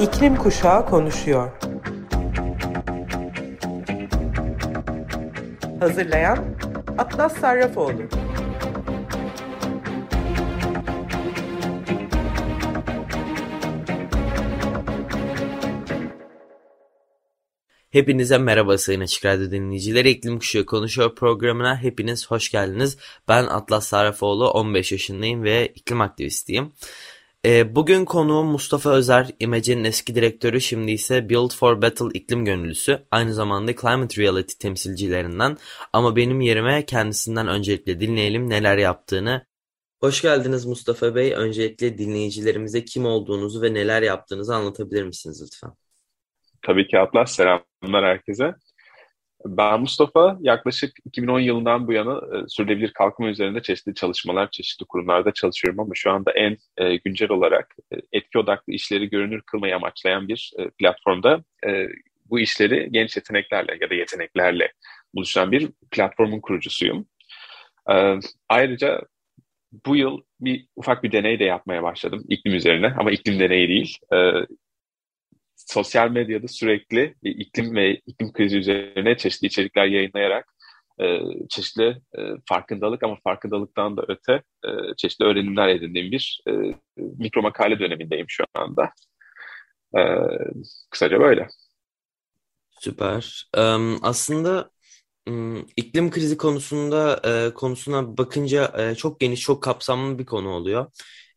İklim Kuşağı konuşuyor. Hazırlayan Atlas Sarrafoğlu. Hepinize merhaba sayın Açık Radyo dinleyicileri. İklim Kuşağı Konuşuyor programına hepiniz hoş geldiniz. Ben Atlas Sarrafoğlu, 15 yaşındayım ve iklim aktivistiyim. Ee, bugün konuğum Mustafa Özer, İMEC'in eski direktörü, şimdi ise Build for Battle iklim gönüllüsü, aynı zamanda Climate Reality temsilcilerinden. Ama benim yerime kendisinden öncelikle dinleyelim neler yaptığını. Hoş geldiniz Mustafa Bey. Öncelikle dinleyicilerimize kim olduğunuzu ve neler yaptığınızı anlatabilir misiniz lütfen? Tabii ki Atlas. Selamlar herkese. Ben Mustafa. Yaklaşık 2010 yılından bu yana e, sürdürülebilir kalkınma üzerinde çeşitli çalışmalar, çeşitli kurumlarda çalışıyorum ama şu anda en e, güncel olarak e, etki odaklı işleri görünür kılmayı amaçlayan bir e, platformda e, bu işleri genç yeteneklerle ya da yeteneklerle buluşan bir platformun kurucusuyum. E, ayrıca bu yıl bir ufak bir deney de yapmaya başladım iklim üzerine ama iklim deneyi değil. E, sosyal medyada sürekli iklim ve iklim krizi üzerine çeşitli içerikler yayınlayarak e, çeşitli e, farkındalık ama farkındalıktan da öte e, çeşitli öğrenimler edindiğim bir e, mikro makale dönemindeyim şu anda. E, kısaca böyle. Süper. Aslında iklim krizi konusunda e, konusuna bakınca e, çok geniş, çok kapsamlı bir konu oluyor.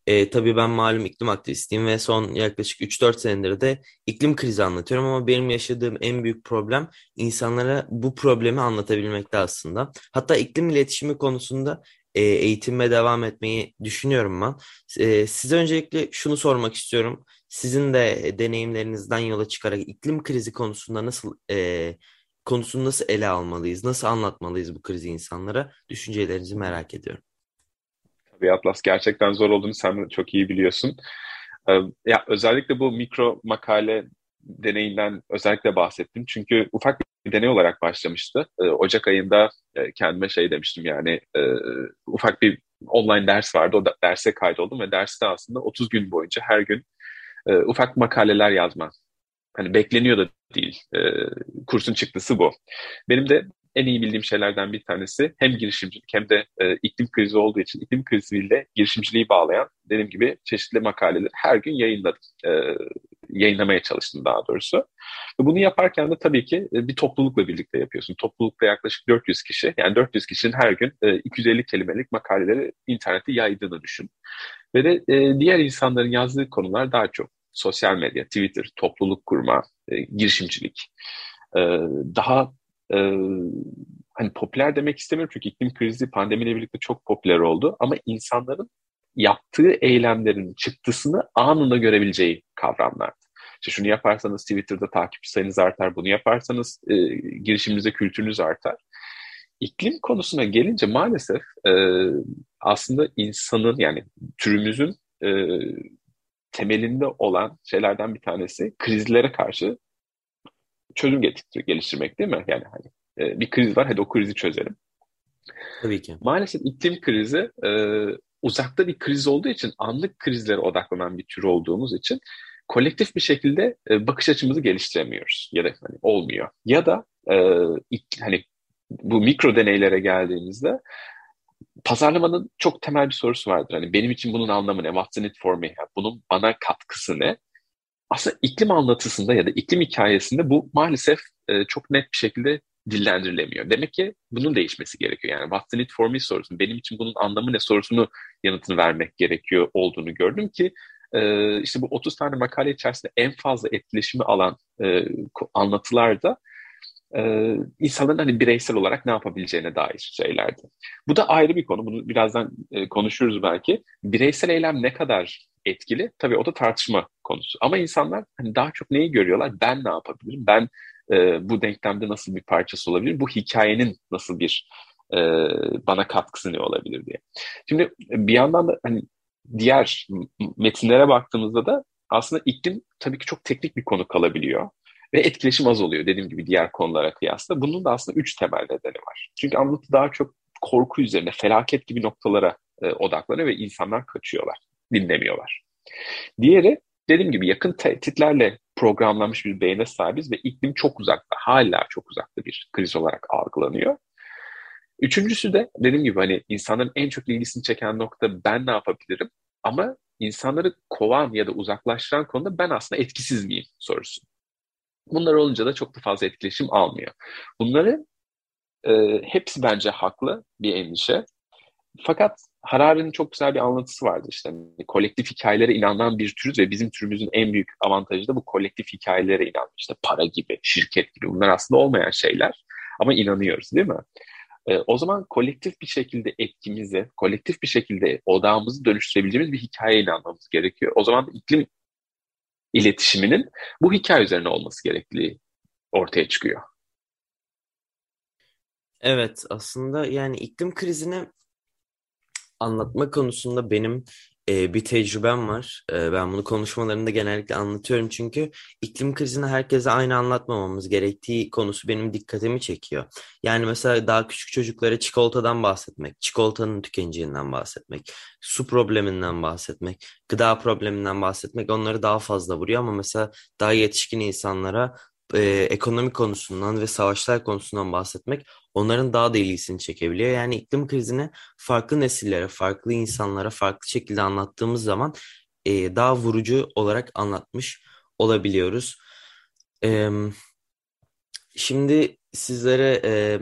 E, tabii ben malum iklim aktivistiyim ve son yaklaşık 3-4 senedir de iklim krizi anlatıyorum ama benim yaşadığım en büyük problem insanlara bu problemi anlatabilmekte aslında. Hatta iklim iletişimi konusunda e, eğitime devam etmeyi düşünüyorum ben. E, size öncelikle şunu sormak istiyorum. Sizin de deneyimlerinizden yola çıkarak iklim krizi konusunda nasıl e, konusunu nasıl ele almalıyız, nasıl anlatmalıyız bu krizi insanlara? Düşüncelerinizi merak ediyorum. Tabii Atlas gerçekten zor olduğunu sen çok iyi biliyorsun. Ee, ya özellikle bu mikro makale deneyinden özellikle bahsettim. Çünkü ufak bir deney olarak başlamıştı. Ee, Ocak ayında e, kendime şey demiştim yani e, ufak bir online ders vardı. O da, derse kaydoldum ve derste aslında 30 gün boyunca her gün e, ufak makaleler yazma. Hani bekleniyor da değil. kursun çıktısı bu. Benim de en iyi bildiğim şeylerden bir tanesi hem girişimcilik hem de e, iklim krizi olduğu için iklim kriziyle girişimciliği bağlayan dediğim gibi çeşitli makaleleri her gün yayınladım. E, yayınlamaya çalıştım daha doğrusu. Bunu yaparken de tabii ki e, bir toplulukla birlikte yapıyorsun. Toplulukta yaklaşık 400 kişi yani 400 kişinin her gün e, 250 kelimelik makaleleri internette yaydığını düşün. Ve de e, diğer insanların yazdığı konular daha çok sosyal medya, Twitter, topluluk kurma, e, girişimcilik. E, daha e, hani popüler demek istemiyorum çünkü iklim krizi pandemiyle birlikte çok popüler oldu ama insanların yaptığı eylemlerin çıktısını anında görebileceği kavramlardı. İşte şunu yaparsanız Twitter'da takipçi sayınız artar, bunu yaparsanız e, girişiminizde kültürünüz artar. İklim konusuna gelince maalesef e, aslında insanın yani türümüzün e, temelinde olan şeylerden bir tanesi krizlere karşı çözüm geliştirmek değil mi? Yani hani e, bir kriz var hadi o krizi çözelim. Tabii ki. Maalesef iklim krizi e, uzakta bir kriz olduğu için anlık krizlere odaklanan bir tür olduğumuz için kolektif bir şekilde e, bakış açımızı geliştiremiyoruz ya da hani olmuyor. Ya da e, ilk, hani bu mikro deneylere geldiğimizde pazarlamanın çok temel bir sorusu vardır. Hani benim için bunun anlamı ne? What's in it for me? Yani bunun bana katkısı ne? Aslında iklim anlatısında ya da iklim hikayesinde bu maalesef e, çok net bir şekilde dillendirilemiyor. Demek ki bunun değişmesi gerekiyor. Yani what's the need for me sorusunun, benim için bunun anlamı ne sorusunu yanıtını vermek gerekiyor olduğunu gördüm ki e, işte bu 30 tane makale içerisinde en fazla etkileşimi alan e, anlatılarda e, insanların hani bireysel olarak ne yapabileceğine dair şeylerdi. Bu da ayrı bir konu. Bunu birazdan e, konuşuruz belki. Bireysel eylem ne kadar etkili? Tabii o da tartışma konusu. Ama insanlar hani daha çok neyi görüyorlar? Ben ne yapabilirim? Ben e, bu denklemde nasıl bir parçası olabilir? Bu hikayenin nasıl bir e, bana katkısı ne olabilir diye. Şimdi bir yandan da hani diğer metinlere baktığımızda da aslında iklim tabii ki çok teknik bir konu kalabiliyor. Ve etkileşim az oluyor dediğim gibi diğer konulara kıyasla. Bunun da aslında üç temel nedeni var. Çünkü anlatı daha çok korku üzerine, felaket gibi noktalara e, odaklanıyor ve insanlar kaçıyorlar, dinlemiyorlar. Diğeri dediğim gibi yakın tehditlerle programlanmış bir beyne sahibiz ve iklim çok uzakta, hala çok uzakta bir kriz olarak algılanıyor. Üçüncüsü de dediğim gibi hani insanların en çok ilgisini çeken nokta ben ne yapabilirim? Ama insanları kovan ya da uzaklaştıran konuda ben aslında etkisiz miyim sorusu. Bunlar olunca da çok da fazla etkileşim almıyor. Bunları e, hepsi bence haklı bir endişe. Fakat Harari'nin çok güzel bir anlatısı vardı işte. Yani kolektif hikayelere inanan bir türüz ve bizim türümüzün en büyük avantajı da bu kolektif hikayelere inanmak. İşte para gibi, şirket gibi bunlar aslında olmayan şeyler ama inanıyoruz değil mi? E, o zaman kolektif bir şekilde etkimizi, kolektif bir şekilde odağımızı dönüştürebileceğimiz bir hikayeye inanmamız gerekiyor. O zaman iklim iletişiminin bu hikaye üzerine olması gerektiği ortaya çıkıyor. Evet aslında yani iklim krizini anlatma konusunda benim e, bir tecrübem var. E, ben bunu konuşmalarında genellikle anlatıyorum çünkü iklim krizini herkese aynı anlatmamamız gerektiği konusu benim dikkatimi çekiyor. Yani mesela daha küçük çocuklara çikolatadan bahsetmek, çikolatanın tükeneceğinden bahsetmek, su probleminden bahsetmek, gıda probleminden bahsetmek onları daha fazla vuruyor ama mesela daha yetişkin insanlara e, ekonomi konusundan ve savaşlar konusundan bahsetmek onların daha da ilgisini çekebiliyor. Yani iklim krizini farklı nesillere, farklı insanlara farklı şekilde anlattığımız zaman e, daha vurucu olarak anlatmış olabiliyoruz. E, şimdi sizlere e,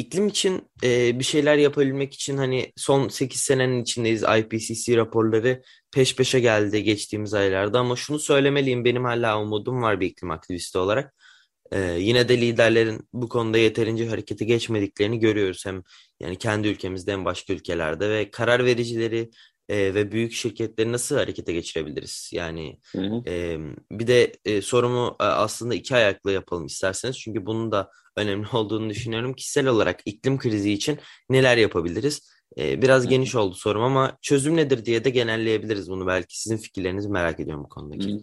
iklim için e, bir şeyler yapabilmek için hani son 8 senenin içindeyiz. IPCC raporları peş peşe geldi geçtiğimiz aylarda ama şunu söylemeliyim benim hala umudum var bir iklim aktivisti olarak. E, yine de liderlerin bu konuda yeterince harekete geçmediklerini görüyoruz hem yani kendi ülkemizde hem başka ülkelerde ve karar vericileri e, ve büyük şirketleri nasıl harekete geçirebiliriz? Yani hı hı. E, bir de e, sorumu e, aslında iki ayaklı yapalım isterseniz çünkü bunun da önemli olduğunu düşünüyorum. Kişisel olarak iklim krizi için neler yapabiliriz? E, biraz hı hı. geniş oldu sorum ama çözüm nedir diye de genelleyebiliriz bunu. Belki sizin fikirlerinizi merak ediyorum bu konudaki.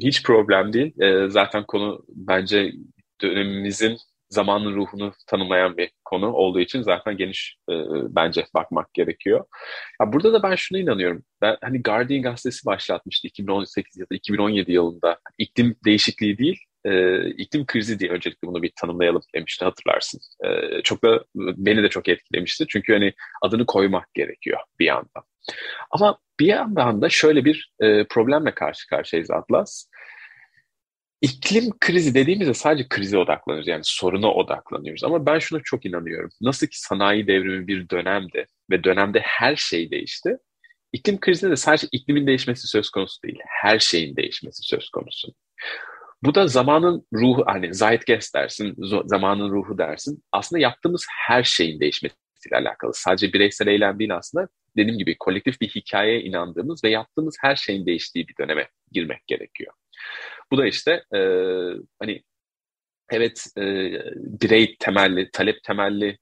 Hiç problem değil. E, zaten konu bence dönemimizin zamanın ruhunu tanımlayan bir konu olduğu için zaten geniş e, bence bakmak gerekiyor. Ya burada da ben şuna inanıyorum. Ben hani Guardian gazetesi başlatmıştı 2018 ya da 2017 yılında. İklim değişikliği değil, e, iklim krizi diye öncelikle bunu bir tanımlayalım demişti hatırlarsın. E, çok da beni de çok etkilemişti. Çünkü hani adını koymak gerekiyor bir yandan. Ama bir yandan da şöyle bir e, problemle karşı karşıyayız Atlas. İklim krizi dediğimizde sadece krize odaklanıyoruz. Yani soruna odaklanıyoruz. Ama ben şuna çok inanıyorum. Nasıl ki sanayi devrimi bir dönemdi ve dönemde her şey değişti. İklim krizinde de sadece iklimin değişmesi söz konusu değil. Her şeyin değişmesi söz konusu. Bu da zamanın ruhu, hani zeitgeist dersin, zamanın ruhu dersin. Aslında yaptığımız her şeyin değişmesiyle alakalı. Sadece bireysel eylem değil aslında. Dediğim gibi kolektif bir hikayeye inandığımız ve yaptığımız her şeyin değiştiği bir döneme girmek gerekiyor. Bu da işte e, hani evet e, birey temelli, talep temelli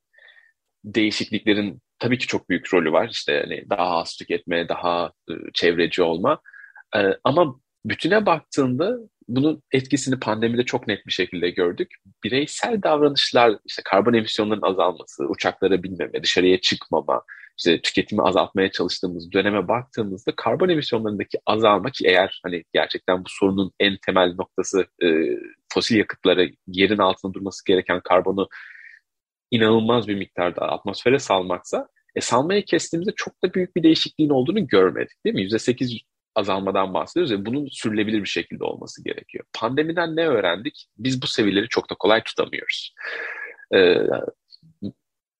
değişikliklerin tabii ki çok büyük rolü var. İşte hani daha az tüketme, daha e, çevreci olma. E, ama bütüne baktığında bunun etkisini pandemide çok net bir şekilde gördük. Bireysel davranışlar, işte karbon emisyonlarının azalması, uçaklara binmeme, dışarıya çıkmama, işte tüketimi azaltmaya çalıştığımız döneme baktığımızda karbon emisyonlarındaki azalma ki eğer hani gerçekten bu sorunun en temel noktası e, fosil yakıtları yerin altında durması gereken karbonu inanılmaz bir miktarda atmosfere salmaksa e, salmayı kestiğimizde çok da büyük bir değişikliğin olduğunu görmedik değil mi? %8 azalmadan bahsediyoruz ve bunun sürülebilir bir şekilde olması gerekiyor. Pandemiden ne öğrendik? Biz bu seviyeleri çok da kolay tutamıyoruz. Ee,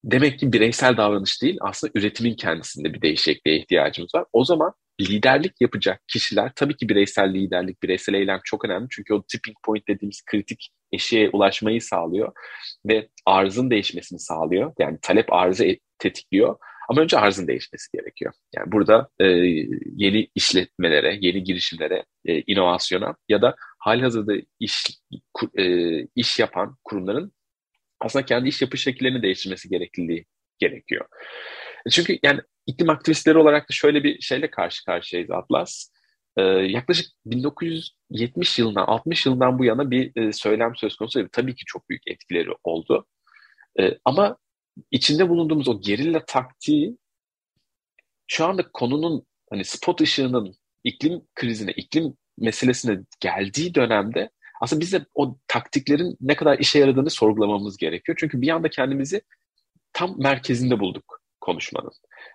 demek ki bireysel davranış değil aslında üretimin kendisinde bir değişikliğe ihtiyacımız var. O zaman liderlik yapacak kişiler tabii ki bireysel liderlik, bireysel eylem çok önemli. Çünkü o tipping point dediğimiz kritik eşiğe ulaşmayı sağlıyor ve arzın değişmesini sağlıyor. Yani talep arzı tetikliyor. Ama önce arzın değişmesi gerekiyor. Yani burada e, yeni işletmelere, yeni girişimlere, e, inovasyona ya da halihazırda iş e, iş yapan kurumların aslında kendi iş yapış şekillerini değiştirmesi gerekliliği gerekiyor. Çünkü yani iklim aktivistleri olarak da şöyle bir şeyle karşı karşıyayız Atlas. Ee, yaklaşık 1970 yılından 60 yılından bu yana bir e, söylem söz konusu. Tabii ki çok büyük etkileri oldu. E, ama içinde bulunduğumuz o gerilla taktiği şu anda konunun hani spot ışığının iklim krizine, iklim meselesine geldiği dönemde aslında biz de o taktiklerin ne kadar işe yaradığını sorgulamamız gerekiyor. Çünkü bir anda kendimizi tam merkezinde bulduk konuşmanın.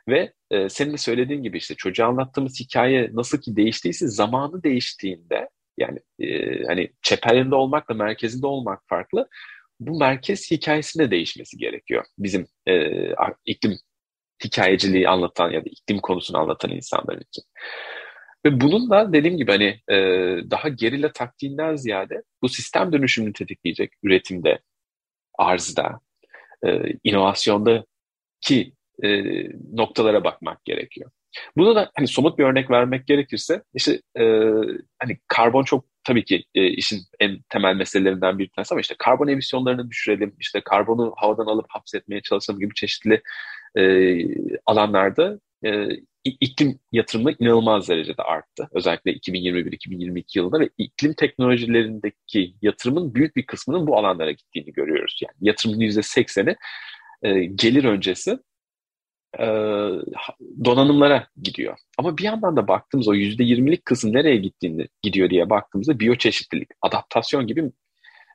Ve e, senin de söylediğin gibi işte çocuğa anlattığımız hikaye nasıl ki değiştiyse zamanı değiştiğinde yani e, hani çeperinde olmakla merkezinde olmak farklı. Bu merkez hikayesinde değişmesi gerekiyor. Bizim e, iklim hikayeciliği anlatan ya da iklim konusunu anlatan insanlar için. Ve bunun da dediğim gibi hani e, daha gerilla taktiğinden ziyade bu sistem dönüşümünü tetikleyecek üretimde, arzda, e, inovasyonda ki e, noktalara bakmak gerekiyor. Bunu da hani somut bir örnek vermek gerekirse işte e, hani karbon çok tabii ki e, işin en temel meselelerinden bir tanesi ama işte karbon emisyonlarını düşürelim, işte karbonu havadan alıp hapsetmeye çalışalım gibi çeşitli e, alanlarda e, iklim yatırımı inanılmaz derecede arttı. Özellikle 2021-2022 yılında ve iklim teknolojilerindeki yatırımın büyük bir kısmının bu alanlara gittiğini görüyoruz. Yani yatırımın %80'i e, gelir öncesi e, donanımlara gidiyor. Ama bir yandan da baktığımız o %20'lik kısım nereye gittiğini gidiyor diye baktığımızda biyoçeşitlilik, adaptasyon gibi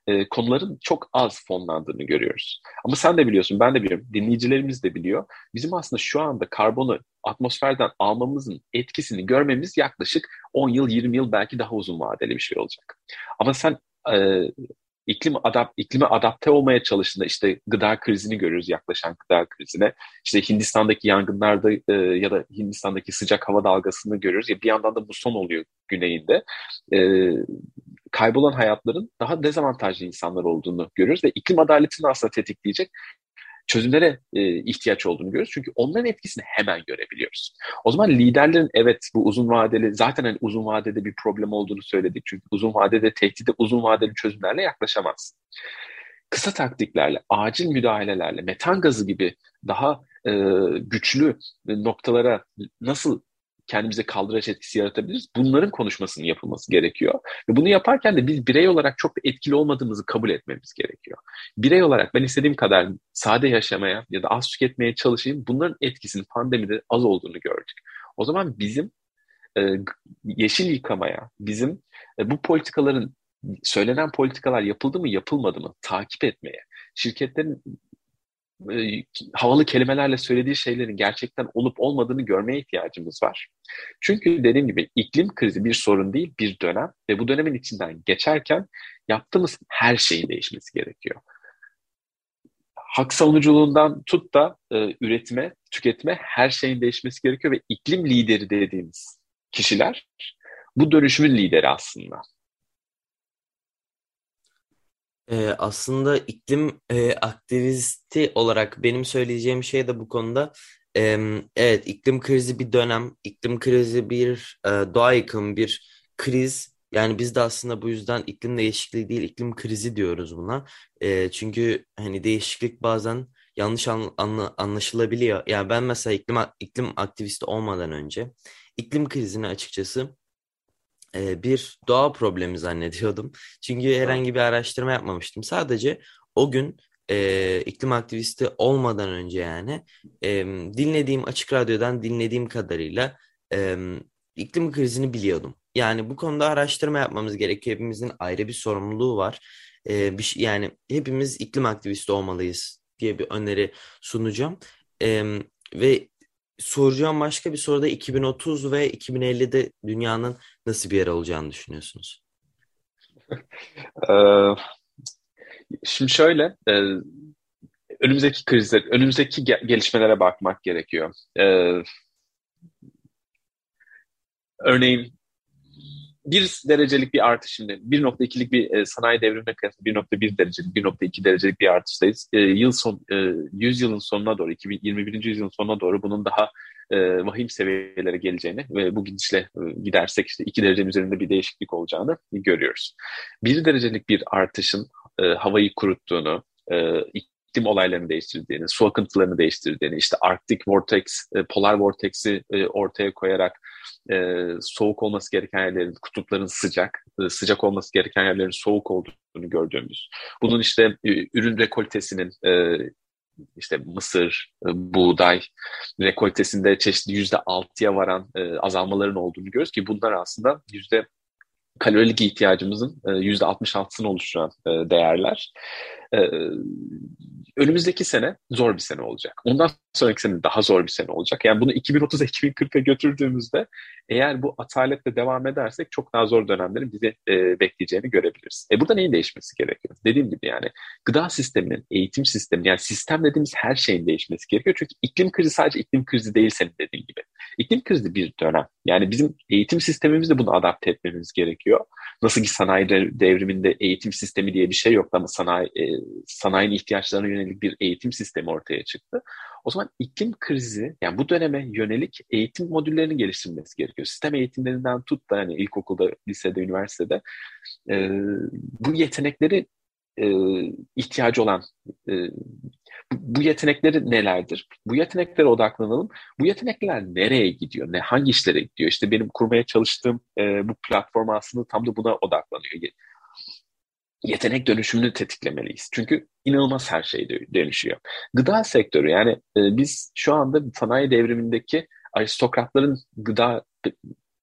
e, konuların çok az fonlandığını görüyoruz. Ama sen de biliyorsun, ben de biliyorum, dinleyicilerimiz de biliyor. Bizim aslında şu anda karbonu atmosferden almamızın etkisini görmemiz yaklaşık 10 yıl, 20 yıl belki daha uzun vadeli bir şey olacak. Ama sen e, iklim adap iklime adapte olmaya çalıştığında işte gıda krizini görürüz yaklaşan gıda krizine. İşte Hindistan'daki yangınlarda e, ya da Hindistan'daki sıcak hava dalgasını görürüz. Ya bir yandan da bu son oluyor güneyinde. E, kaybolan hayatların daha dezavantajlı insanlar olduğunu görüyoruz ve iklim adaletini aslında tetikleyecek çözümlere e, ihtiyaç olduğunu görüyoruz. Çünkü onların etkisini hemen görebiliyoruz. O zaman liderlerin evet bu uzun vadeli zaten hani uzun vadede bir problem olduğunu söyledik. Çünkü uzun vadede tehdide uzun vadeli çözümlerle yaklaşamazsın. Kısa taktiklerle, acil müdahalelerle, metan gazı gibi daha e, güçlü noktalara nasıl kendimize kaldıraç etkisi yaratabiliriz. Bunların konuşmasının yapılması gerekiyor. Ve bunu yaparken de biz birey olarak çok etkili olmadığımızı kabul etmemiz gerekiyor. Birey olarak ben istediğim kadar sade yaşamaya ya da az tüketmeye çalışayım. Bunların etkisinin pandemide az olduğunu gördük. O zaman bizim e, yeşil yıkamaya, bizim e, bu politikaların söylenen politikalar yapıldı mı yapılmadı mı takip etmeye, şirketlerin havalı kelimelerle söylediği şeylerin gerçekten olup olmadığını görmeye ihtiyacımız var. Çünkü dediğim gibi iklim krizi bir sorun değil, bir dönem ve bu dönemin içinden geçerken yaptığımız her şeyin değişmesi gerekiyor. Hak savunuculuğundan tut da e, üretime, tüketme her şeyin değişmesi gerekiyor ve iklim lideri dediğimiz kişiler bu dönüşümün lideri aslında. Ee, aslında iklim e, aktivisti olarak benim söyleyeceğim şey de bu konuda e, evet iklim krizi bir dönem, iklim krizi bir e, doğa yıkımı, bir kriz. Yani biz de aslında bu yüzden iklim değişikliği değil iklim krizi diyoruz buna. E, çünkü hani değişiklik bazen yanlış an, anla, anlaşılabiliyor. Yani ben mesela iklim iklim aktivisti olmadan önce iklim krizini açıkçası bir doğa problemi zannediyordum. Çünkü herhangi bir araştırma yapmamıştım. Sadece o gün e, iklim aktivisti olmadan önce yani e, dinlediğim açık radyodan dinlediğim kadarıyla e, iklim krizini biliyordum. Yani bu konuda araştırma yapmamız gerekiyor. Hepimizin ayrı bir sorumluluğu var. E, bir, şey, yani hepimiz iklim aktivisti olmalıyız diye bir öneri sunacağım. E, ve soracağım başka bir soruda 2030 ve 2050'de dünyanın nasıl bir yer olacağını düşünüyorsunuz? Ee, şimdi şöyle, e, önümüzdeki krizler, önümüzdeki gelişmelere bakmak gerekiyor. Ee, örneğin bir derecelik bir artış şimdi 1.2'lik bir e, sanayi devrimine kıyasla 1.1 derecelik 1.2 derecelik bir artıştayız. E, yıl son e, 100 yılın sonuna doğru 2021. yüzyılın sonuna doğru bunun daha e, vahim seviyelere geleceğini ve bu gidişle e, gidersek işte 2 derecenin üzerinde bir değişiklik olacağını görüyoruz. 1 derecelik bir artışın e, havayı kuruttuğunu, e, iklim olaylarını değiştirdiğini, su akıntılarını değiştirdiğini, işte Arctic Vortex, e, Polar Vortex'i e, ortaya koyarak e, soğuk olması gereken yerlerin, kutupların sıcak, e, sıcak olması gereken yerlerin soğuk olduğunu gördüğümüz, bunun işte e, ürün rekoltesinin e, işte mısır, e, buğday rekoltesinde çeşitli yüzde altıya varan e, azalmaların olduğunu görüyoruz ki bunlar aslında yüzde kalorilik ihtiyacımızın e, yüzde 66'sını oluşturan e, değerler. E, önümüzdeki sene zor bir sene olacak. Ondan sonraki sene daha zor bir sene olacak. Yani bunu 2030'a 2040'a götürdüğümüzde eğer bu ataletle devam edersek çok daha zor dönemlerin bizi bekleyeceğini görebiliriz. E burada neyin değişmesi gerekiyor? Dediğim gibi yani gıda sisteminin, eğitim sistemi yani sistem dediğimiz her şeyin değişmesi gerekiyor. Çünkü iklim krizi sadece iklim krizi değil senin dediğin gibi. İklim krizi bir dönem. Yani bizim eğitim sistemimizde bunu adapte etmemiz gerekiyor. Nasıl ki sanayi devriminde eğitim sistemi diye bir şey yoktu ama sanayi, e, sanayinin ihtiyaçlarına yönelik bir eğitim sistemi ortaya çıktı. O zaman iklim krizi, yani bu döneme yönelik eğitim modüllerinin geliştirilmesi gerekiyor. Sistem eğitimlerinden tut da hani ilkokulda, lisede, üniversitede e, bu yetenekleri e, ihtiyacı olan e, bu yetenekleri nelerdir? Bu yeteneklere odaklanalım. Bu yetenekler nereye gidiyor? Ne hangi işlere gidiyor? İşte benim kurmaya çalıştığım e, bu platform aslında tam da buna odaklanıyor. Yetenek dönüşümünü tetiklemeliyiz. Çünkü inanılmaz her şey dönüşüyor. Gıda sektörü yani e, biz şu anda sanayi devrimindeki aristokratların gıda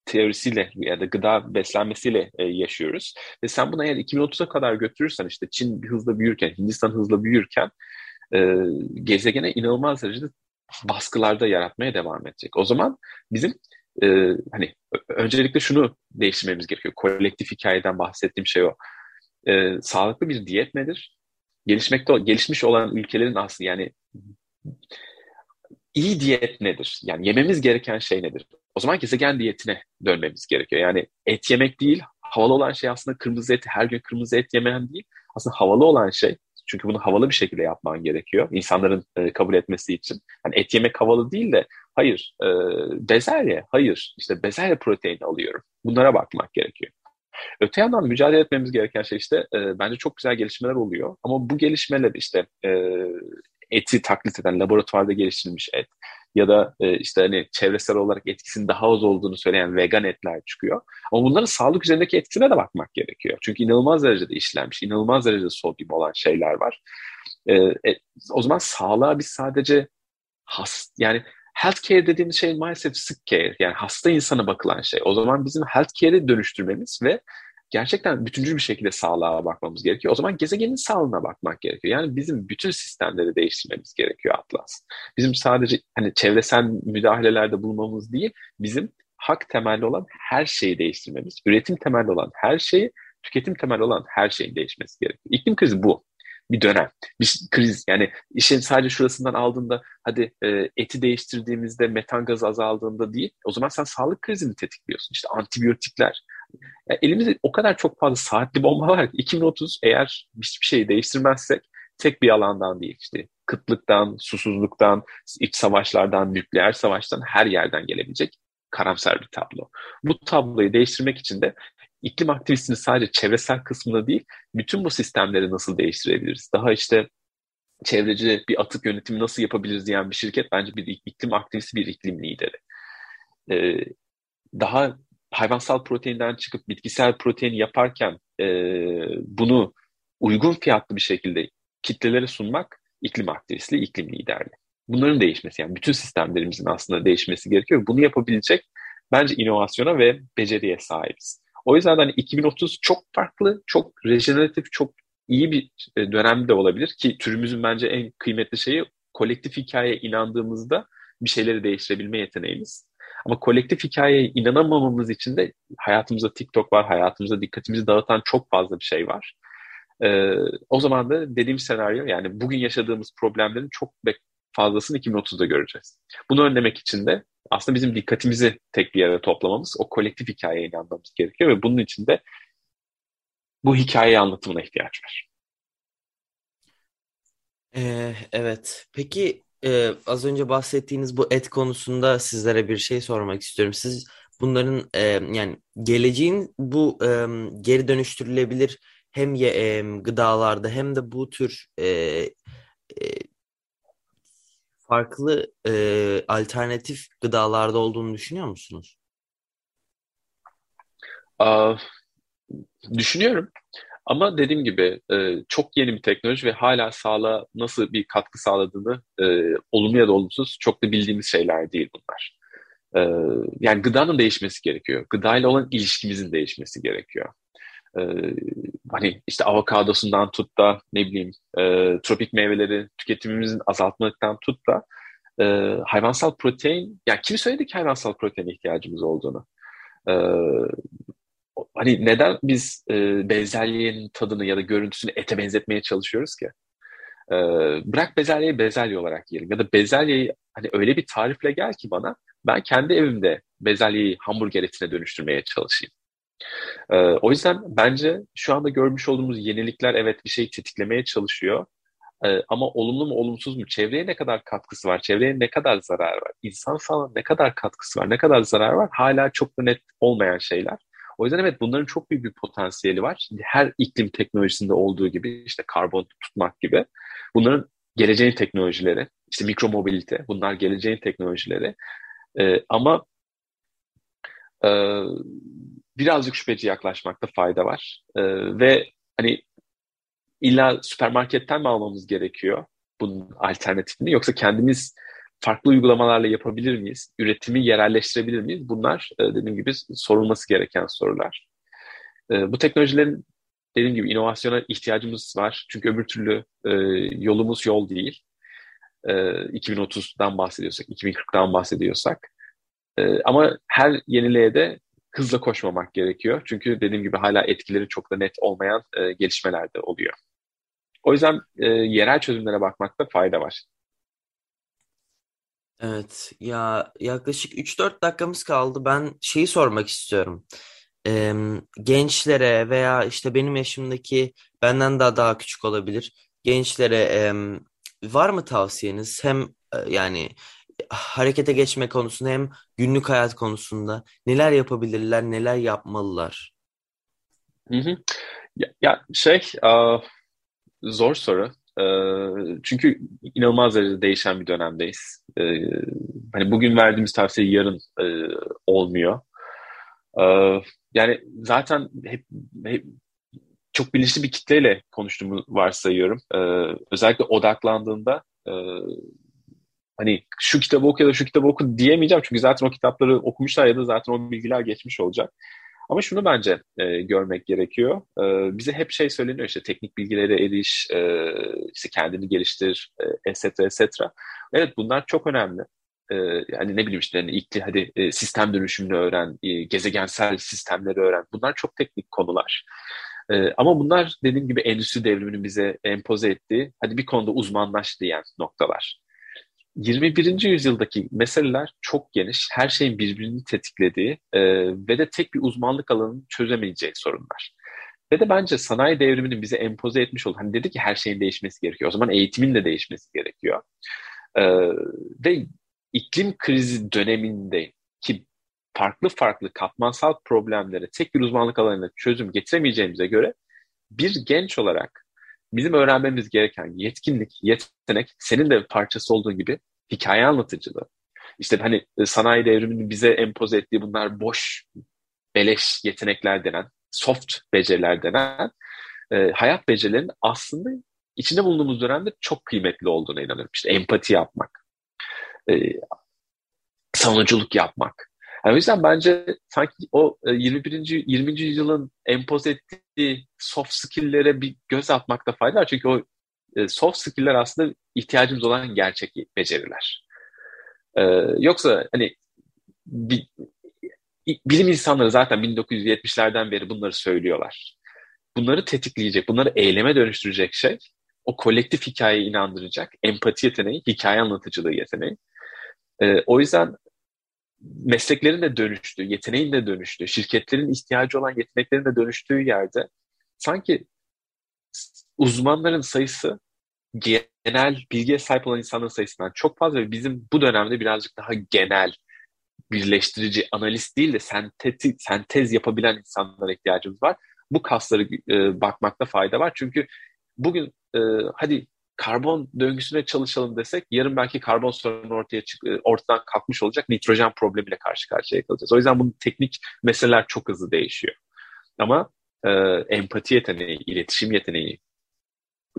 teorisiyle ya da gıda beslenmesiyle e, yaşıyoruz. Ve sen bunu eğer 2030'a kadar götürürsen işte Çin hızla büyürken, Hindistan hızla büyürken e, gezegene inanılmaz derecede baskılarda yaratmaya devam edecek. O zaman bizim e, hani öncelikle şunu değiştirmemiz gerekiyor. Kolektif hikayeden bahsettiğim şey o. E, sağlıklı bir diyet nedir? Gelişmekte gelişmiş olan ülkelerin aslında yani iyi diyet nedir? Yani yememiz gereken şey nedir? O zaman gezegen diyetine dönmemiz gerekiyor. Yani et yemek değil, havalı olan şey aslında kırmızı et, her gün kırmızı et yemeyen değil. Aslında havalı olan şey çünkü bunu havalı bir şekilde yapman gerekiyor. insanların e, kabul etmesi için. Hani et yemek havalı değil de hayır e, bezelye, hayır işte bezelye proteini alıyorum. Bunlara bakmak gerekiyor. Öte yandan mücadele etmemiz gereken şey işte e, bence çok güzel gelişmeler oluyor. Ama bu gelişmeler işte e, eti taklit eden laboratuvarda geliştirilmiş et ya da e, işte hani çevresel olarak etkisinin daha az olduğunu söyleyen vegan etler çıkıyor. Ama bunların sağlık üzerindeki etkisine de bakmak gerekiyor. Çünkü inanılmaz derecede işlenmiş, inanılmaz derecede sodyum olan şeyler var. E, e, o zaman sağlığa biz sadece has yani healthcare dediğimiz şey maalesef sick care yani hasta insana bakılan şey. O zaman bizim healthcare'i dönüştürmemiz ve gerçekten bütüncül bir şekilde sağlığa bakmamız gerekiyor. O zaman gezegenin sağlığına bakmak gerekiyor. Yani bizim bütün sistemleri değiştirmemiz gerekiyor Atlas. Bizim sadece hani çevresel müdahalelerde bulunmamız değil, bizim hak temelli olan her şeyi değiştirmemiz, üretim temelli olan her şeyi, tüketim temelli olan her şeyin değişmesi gerekiyor. İklim krizi bu bir dönem, bir kriz. Yani işin sadece şurasından aldığında hadi e, eti değiştirdiğimizde metan gazı azaldığında değil. O zaman sen sağlık krizini tetikliyorsun. İşte antibiyotikler, yani elimizde o kadar çok fazla saatli bomba var ki 2030 eğer hiçbir şeyi değiştirmezsek tek bir alandan değil işte kıtlıktan, susuzluktan, iç savaşlardan, nükleer savaştan her yerden gelebilecek karamsar bir tablo. Bu tabloyu değiştirmek için de iklim aktivistinin sadece çevresel kısmında değil, bütün bu sistemleri nasıl değiştirebiliriz? Daha işte çevreci bir atık yönetimi nasıl yapabiliriz diyen bir şirket bence bir iklim aktivisti, bir iklim lideri. Ee, daha hayvansal proteinden çıkıp bitkisel protein yaparken e, bunu uygun fiyatlı bir şekilde kitlelere sunmak iklim aktivistliği, iklim liderliği. Bunların değişmesi yani bütün sistemlerimizin aslında değişmesi gerekiyor. Bunu yapabilecek bence inovasyona ve beceriye sahibiz. O yüzden hani 2030 çok farklı, çok rejeneratif, çok iyi bir e, dönemde olabilir ki türümüzün bence en kıymetli şeyi kolektif hikayeye inandığımızda bir şeyleri değiştirebilme yeteneğimiz. Ama kolektif hikayeye inanamamamız için de hayatımızda TikTok var, hayatımızda dikkatimizi dağıtan çok fazla bir şey var. Ee, o zaman da dediğim senaryo yani bugün yaşadığımız problemlerin çok fazlasını 2030'da göreceğiz. Bunu önlemek için de aslında bizim dikkatimizi tek bir yere toplamamız, o kolektif hikayeye inanmamız gerekiyor ve bunun için de bu hikaye anlatımına ihtiyaç var. Ee, evet. Peki e, az önce bahsettiğiniz bu et konusunda sizlere bir şey sormak istiyorum. Siz bunların e, yani geleceğin bu e, geri dönüştürülebilir hem ye, e, gıdalarda hem de bu tür e, e, farklı e, alternatif gıdalarda olduğunu düşünüyor musunuz? Aa, düşünüyorum. Ama dediğim gibi e, çok yeni bir teknoloji ve hala sağlığa nasıl bir katkı sağladığını e, olumlu ya da olumsuz çok da bildiğimiz şeyler değil bunlar. E, yani gıdanın değişmesi gerekiyor. Gıdayla olan ilişkimizin değişmesi gerekiyor. E, hani işte avokadosundan tut da ne bileyim e, tropik meyveleri tüketimimizin azaltmaktan tut da e, hayvansal protein, yani kim söyledi ki hayvansal protein ihtiyacımız olduğunu? E, hani neden biz e, bezelyenin tadını ya da görüntüsünü ete benzetmeye çalışıyoruz ki? E, bırak bezelyeyi bezelye olarak yiyelim ya da bezelyeyi hani öyle bir tarifle gel ki bana ben kendi evimde bezelyeyi hamburger etine dönüştürmeye çalışayım. E, o yüzden bence şu anda görmüş olduğumuz yenilikler evet bir şey tetiklemeye çalışıyor. E, ama olumlu mu olumsuz mu? Çevreye ne kadar katkısı var? Çevreye ne kadar zarar var? İnsan sağlığına ne kadar katkısı var? Ne kadar zarar var? Hala çok net olmayan şeyler. O yüzden evet bunların çok büyük bir potansiyeli var. Her iklim teknolojisinde olduğu gibi işte karbon tutmak gibi. Bunların geleceğin teknolojileri, işte mikromobilite bunlar geleceğin teknolojileri. Ee, ama e, birazcık şüpheci yaklaşmakta fayda var. Ee, ve hani illa süpermarketten mi almamız gerekiyor bunun alternatifini yoksa kendimiz farklı uygulamalarla yapabilir miyiz? Üretimi yerelleştirebilir miyiz? Bunlar e, dediğim gibi sorulması gereken sorular. E, bu teknolojilerin dediğim gibi inovasyona ihtiyacımız var. Çünkü öbür türlü e, yolumuz yol değil. 2030'dan bahsediyorsak, 2040'dan bahsediyorsak. Ama her yeniliğe de hızla koşmamak gerekiyor. Çünkü dediğim gibi hala etkileri çok da net olmayan gelişmeler de oluyor. O yüzden yerel çözümlere bakmakta fayda var. Evet ya yaklaşık 3-4 dakikamız kaldı. Ben şeyi sormak istiyorum. Ee, gençlere veya işte benim yaşımdaki benden daha daha küçük olabilir. Gençlere em, var mı tavsiyeniz? Hem e, yani harekete geçme konusunda hem günlük hayat konusunda neler yapabilirler, neler yapmalılar? Hı hı. Ya, ya şey, uh, zor soru. Uh, çünkü inanılmaz derecede değişen bir dönemdeyiz. Uh, hani bugün verdiğimiz tavsiye yarın uh, olmuyor. Uh, yani zaten hep, hep çok bilinçli bir kitleyle konuştuğumu varsayıyorum. Özellikle odaklandığında uh, hani şu kitabı oku ya da şu kitabı oku diyemeyeceğim. Çünkü zaten o kitapları okumuşlar ya da zaten o bilgiler geçmiş olacak. Ama şunu bence e, görmek gerekiyor. E, bize hep şey söyleniyor işte teknik bilgilere eriş, e, işte kendini geliştir, e, et cetera, et. Evet bunlar çok önemli. E, yani ne bileyim işte hani ilk hadi e, sistem dönüşümünü öğren, e, gezegensel sistemleri öğren. Bunlar çok teknik konular. E, ama bunlar dediğim gibi endüstri devriminin bize empoze ettiği, hadi bir konuda uzmanlaş diyen noktalar. 21. yüzyıldaki meseleler çok geniş, her şeyin birbirini tetiklediği e, ve de tek bir uzmanlık alanının çözemeyeceği sorunlar. Ve de bence sanayi devriminin bize empoze etmiş olduğu, hani dedi ki her şeyin değişmesi gerekiyor. O zaman eğitimin de değişmesi gerekiyor. E, ve iklim krizi döneminde ki farklı farklı katmansal problemlere tek bir uzmanlık alanına çözüm getiremeyeceğimize göre bir genç olarak bizim öğrenmemiz gereken yetkinlik, yetenek senin de parçası olduğu gibi hikaye anlatıcılığı. İşte hani e, sanayi devriminin bize empoze ettiği bunlar boş, beleş yetenekler denen, soft beceriler denen e, hayat becerilerinin aslında içinde bulunduğumuz dönemde çok kıymetli olduğuna inanıyorum. İşte empati yapmak, e, savunuculuk yapmak, yani o yüzden bence sanki o 21. E, 20. yüzyılın empoze ettiği soft skill'lere bir göz atmakta fayda var. Çünkü o e, soft skill'ler aslında ihtiyacımız olan gerçek beceriler. Ee, yoksa hani bir, bilim insanları zaten 1970'lerden beri bunları söylüyorlar. Bunları tetikleyecek, bunları eyleme dönüştürecek şey o kolektif hikayeye inandıracak empati yeteneği, hikaye anlatıcılığı yeteneği. Ee, o yüzden mesleklerin de dönüştüğü, yeteneğin de dönüştüğü, şirketlerin ihtiyacı olan yeteneklerin de dönüştüğü yerde sanki uzmanların sayısı genel bilgiye sahip olan insanların sayısından çok fazla ve bizim bu dönemde birazcık daha genel birleştirici analist değil de sentez, sentez yapabilen insanlara ihtiyacımız var. Bu kasları e, bakmakta fayda var. Çünkü bugün e, hadi karbon döngüsüne çalışalım desek yarın belki karbon sorunu ortaya çık e, ortadan kalkmış olacak nitrojen problemiyle karşı karşıya kalacağız. O yüzden bunun teknik meseleler çok hızlı değişiyor. Ama e, empati yeteneği, iletişim yeteneği,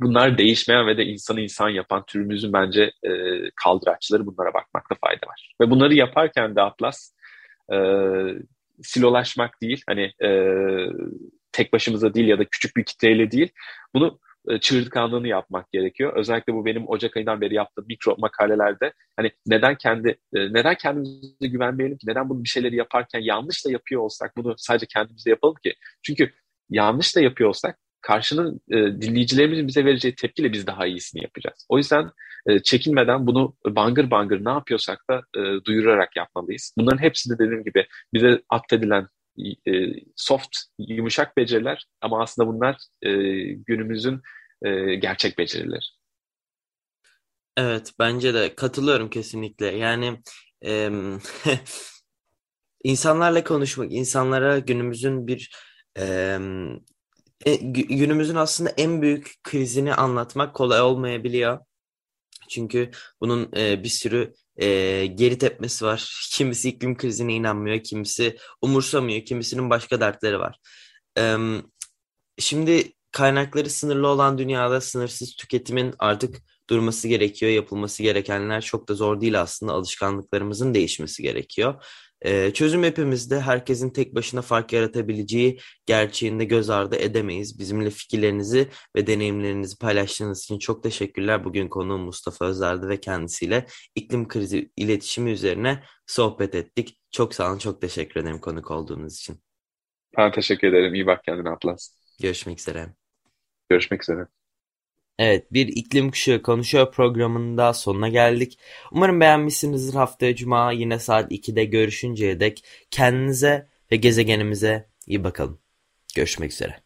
bunlar değişmeyen ve de insanı insan yapan türümüzün bence e, kaldıraçları bunlara bakmakta fayda var. Ve bunları yaparken de Atlas e, silolaşmak değil, hani e, tek başımıza değil ya da küçük bir kitleyle değil, bunu çığırtkanlığını yapmak gerekiyor. Özellikle bu benim Ocak ayından beri yaptığım mikro makalelerde hani neden kendi e, neden kendimize güvenmeyelim ki? Neden bunu bir şeyleri yaparken yanlış da yapıyor olsak bunu sadece kendimize yapalım ki? Çünkü yanlış da yapıyor olsak karşının e, dinleyicilerimizin bize vereceği tepkiyle biz daha iyisini yapacağız. O yüzden e, çekinmeden bunu bangır bangır ne yapıyorsak da e, duyurarak yapmalıyız. Bunların hepsi de dediğim gibi bize atfedilen e, soft, yumuşak beceriler ama aslında bunlar e, günümüzün e, gerçek beceriler. Evet, bence de katılıyorum kesinlikle. Yani e, insanlarla konuşmak, insanlara günümüzün bir e, günümüzün aslında en büyük krizini anlatmak kolay olmayabiliyor. Çünkü bunun e, bir sürü e, geri tepmesi var. Kimisi iklim krizine inanmıyor, kimisi umursamıyor, kimisinin başka dertleri var. E, şimdi kaynakları sınırlı olan dünyada sınırsız tüketimin artık durması gerekiyor. Yapılması gerekenler çok da zor değil aslında. Alışkanlıklarımızın değişmesi gerekiyor. Çözüm hepimizde herkesin tek başına fark yaratabileceği gerçeğinde göz ardı edemeyiz. Bizimle fikirlerinizi ve deneyimlerinizi paylaştığınız için çok teşekkürler. Bugün konuğum Mustafa Özer'di ve kendisiyle iklim krizi iletişimi üzerine sohbet ettik. Çok sağ olun, çok teşekkür ederim konuk olduğunuz için. Ben teşekkür ederim. İyi bak kendine Atlas. Görüşmek üzere. Görüşmek üzere. Evet, bir iklim kuşağı konuşuyor programının da sonuna geldik. Umarım beğenmişsinizdir. Haftaya Cuma yine saat 2'de görüşünceye dek kendinize ve gezegenimize iyi bakalım. Görüşmek üzere.